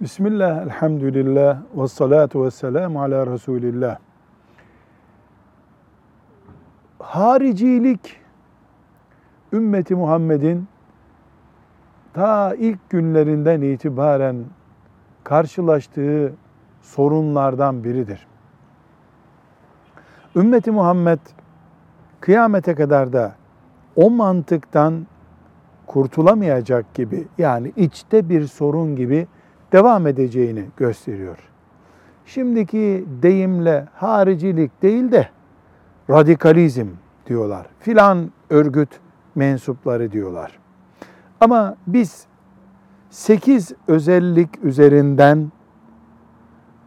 Bismillah, elhamdülillah, ve salatu ve selamu ala Resulillah. Haricilik, ümmeti Muhammed'in ta ilk günlerinden itibaren karşılaştığı sorunlardan biridir. Ümmeti Muhammed kıyamete kadar da o mantıktan kurtulamayacak gibi yani içte bir sorun gibi devam edeceğini gösteriyor. Şimdiki deyimle haricilik değil de radikalizm diyorlar. Filan örgüt mensupları diyorlar. Ama biz sekiz özellik üzerinden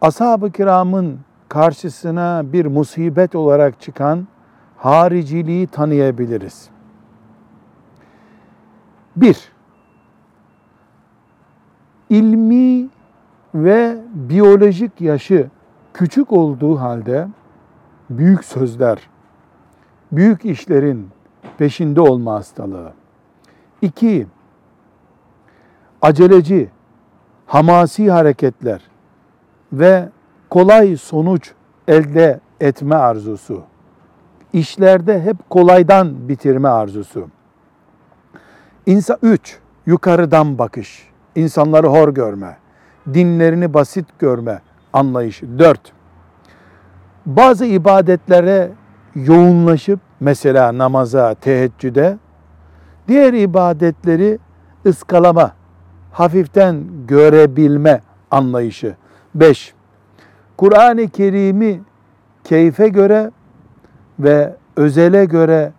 ashab-ı kiramın karşısına bir musibet olarak çıkan hariciliği tanıyabiliriz. Bir, ilmi ve biyolojik yaşı küçük olduğu halde büyük sözler, büyük işlerin peşinde olma hastalığı. İki, aceleci, hamasi hareketler ve kolay sonuç elde etme arzusu. İşlerde hep kolaydan bitirme arzusu. İnsan üç, yukarıdan bakış, insanları hor görme, dinlerini basit görme anlayışı. Dört, bazı ibadetlere yoğunlaşıp mesela namaza, teheccüde, diğer ibadetleri ıskalama, hafiften görebilme anlayışı. Beş, Kur'an-ı Kerim'i keyfe göre ve özele göre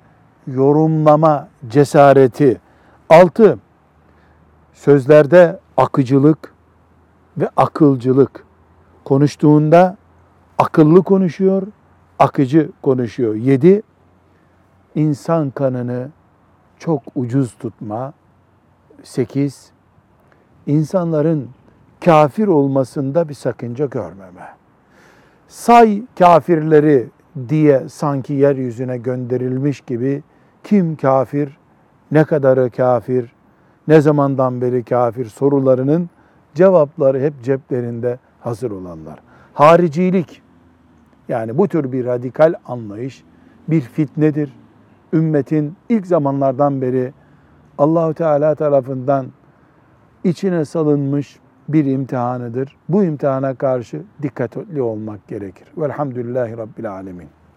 yorumlama cesareti. Altı, sözlerde akıcılık ve akılcılık. Konuştuğunda akıllı konuşuyor, akıcı konuşuyor. Yedi, insan kanını çok ucuz tutma. Sekiz, insanların kafir olmasında bir sakınca görmeme. Say kafirleri diye sanki yeryüzüne gönderilmiş gibi kim kafir, ne kadarı kafir, ne zamandan beri kafir sorularının cevapları hep ceplerinde hazır olanlar. Haricilik yani bu tür bir radikal anlayış bir fitnedir. Ümmetin ilk zamanlardan beri Allahu Teala tarafından içine salınmış bir imtihanıdır. Bu imtihana karşı dikkatli olmak gerekir. Velhamdülillahi Rabbil Alemin.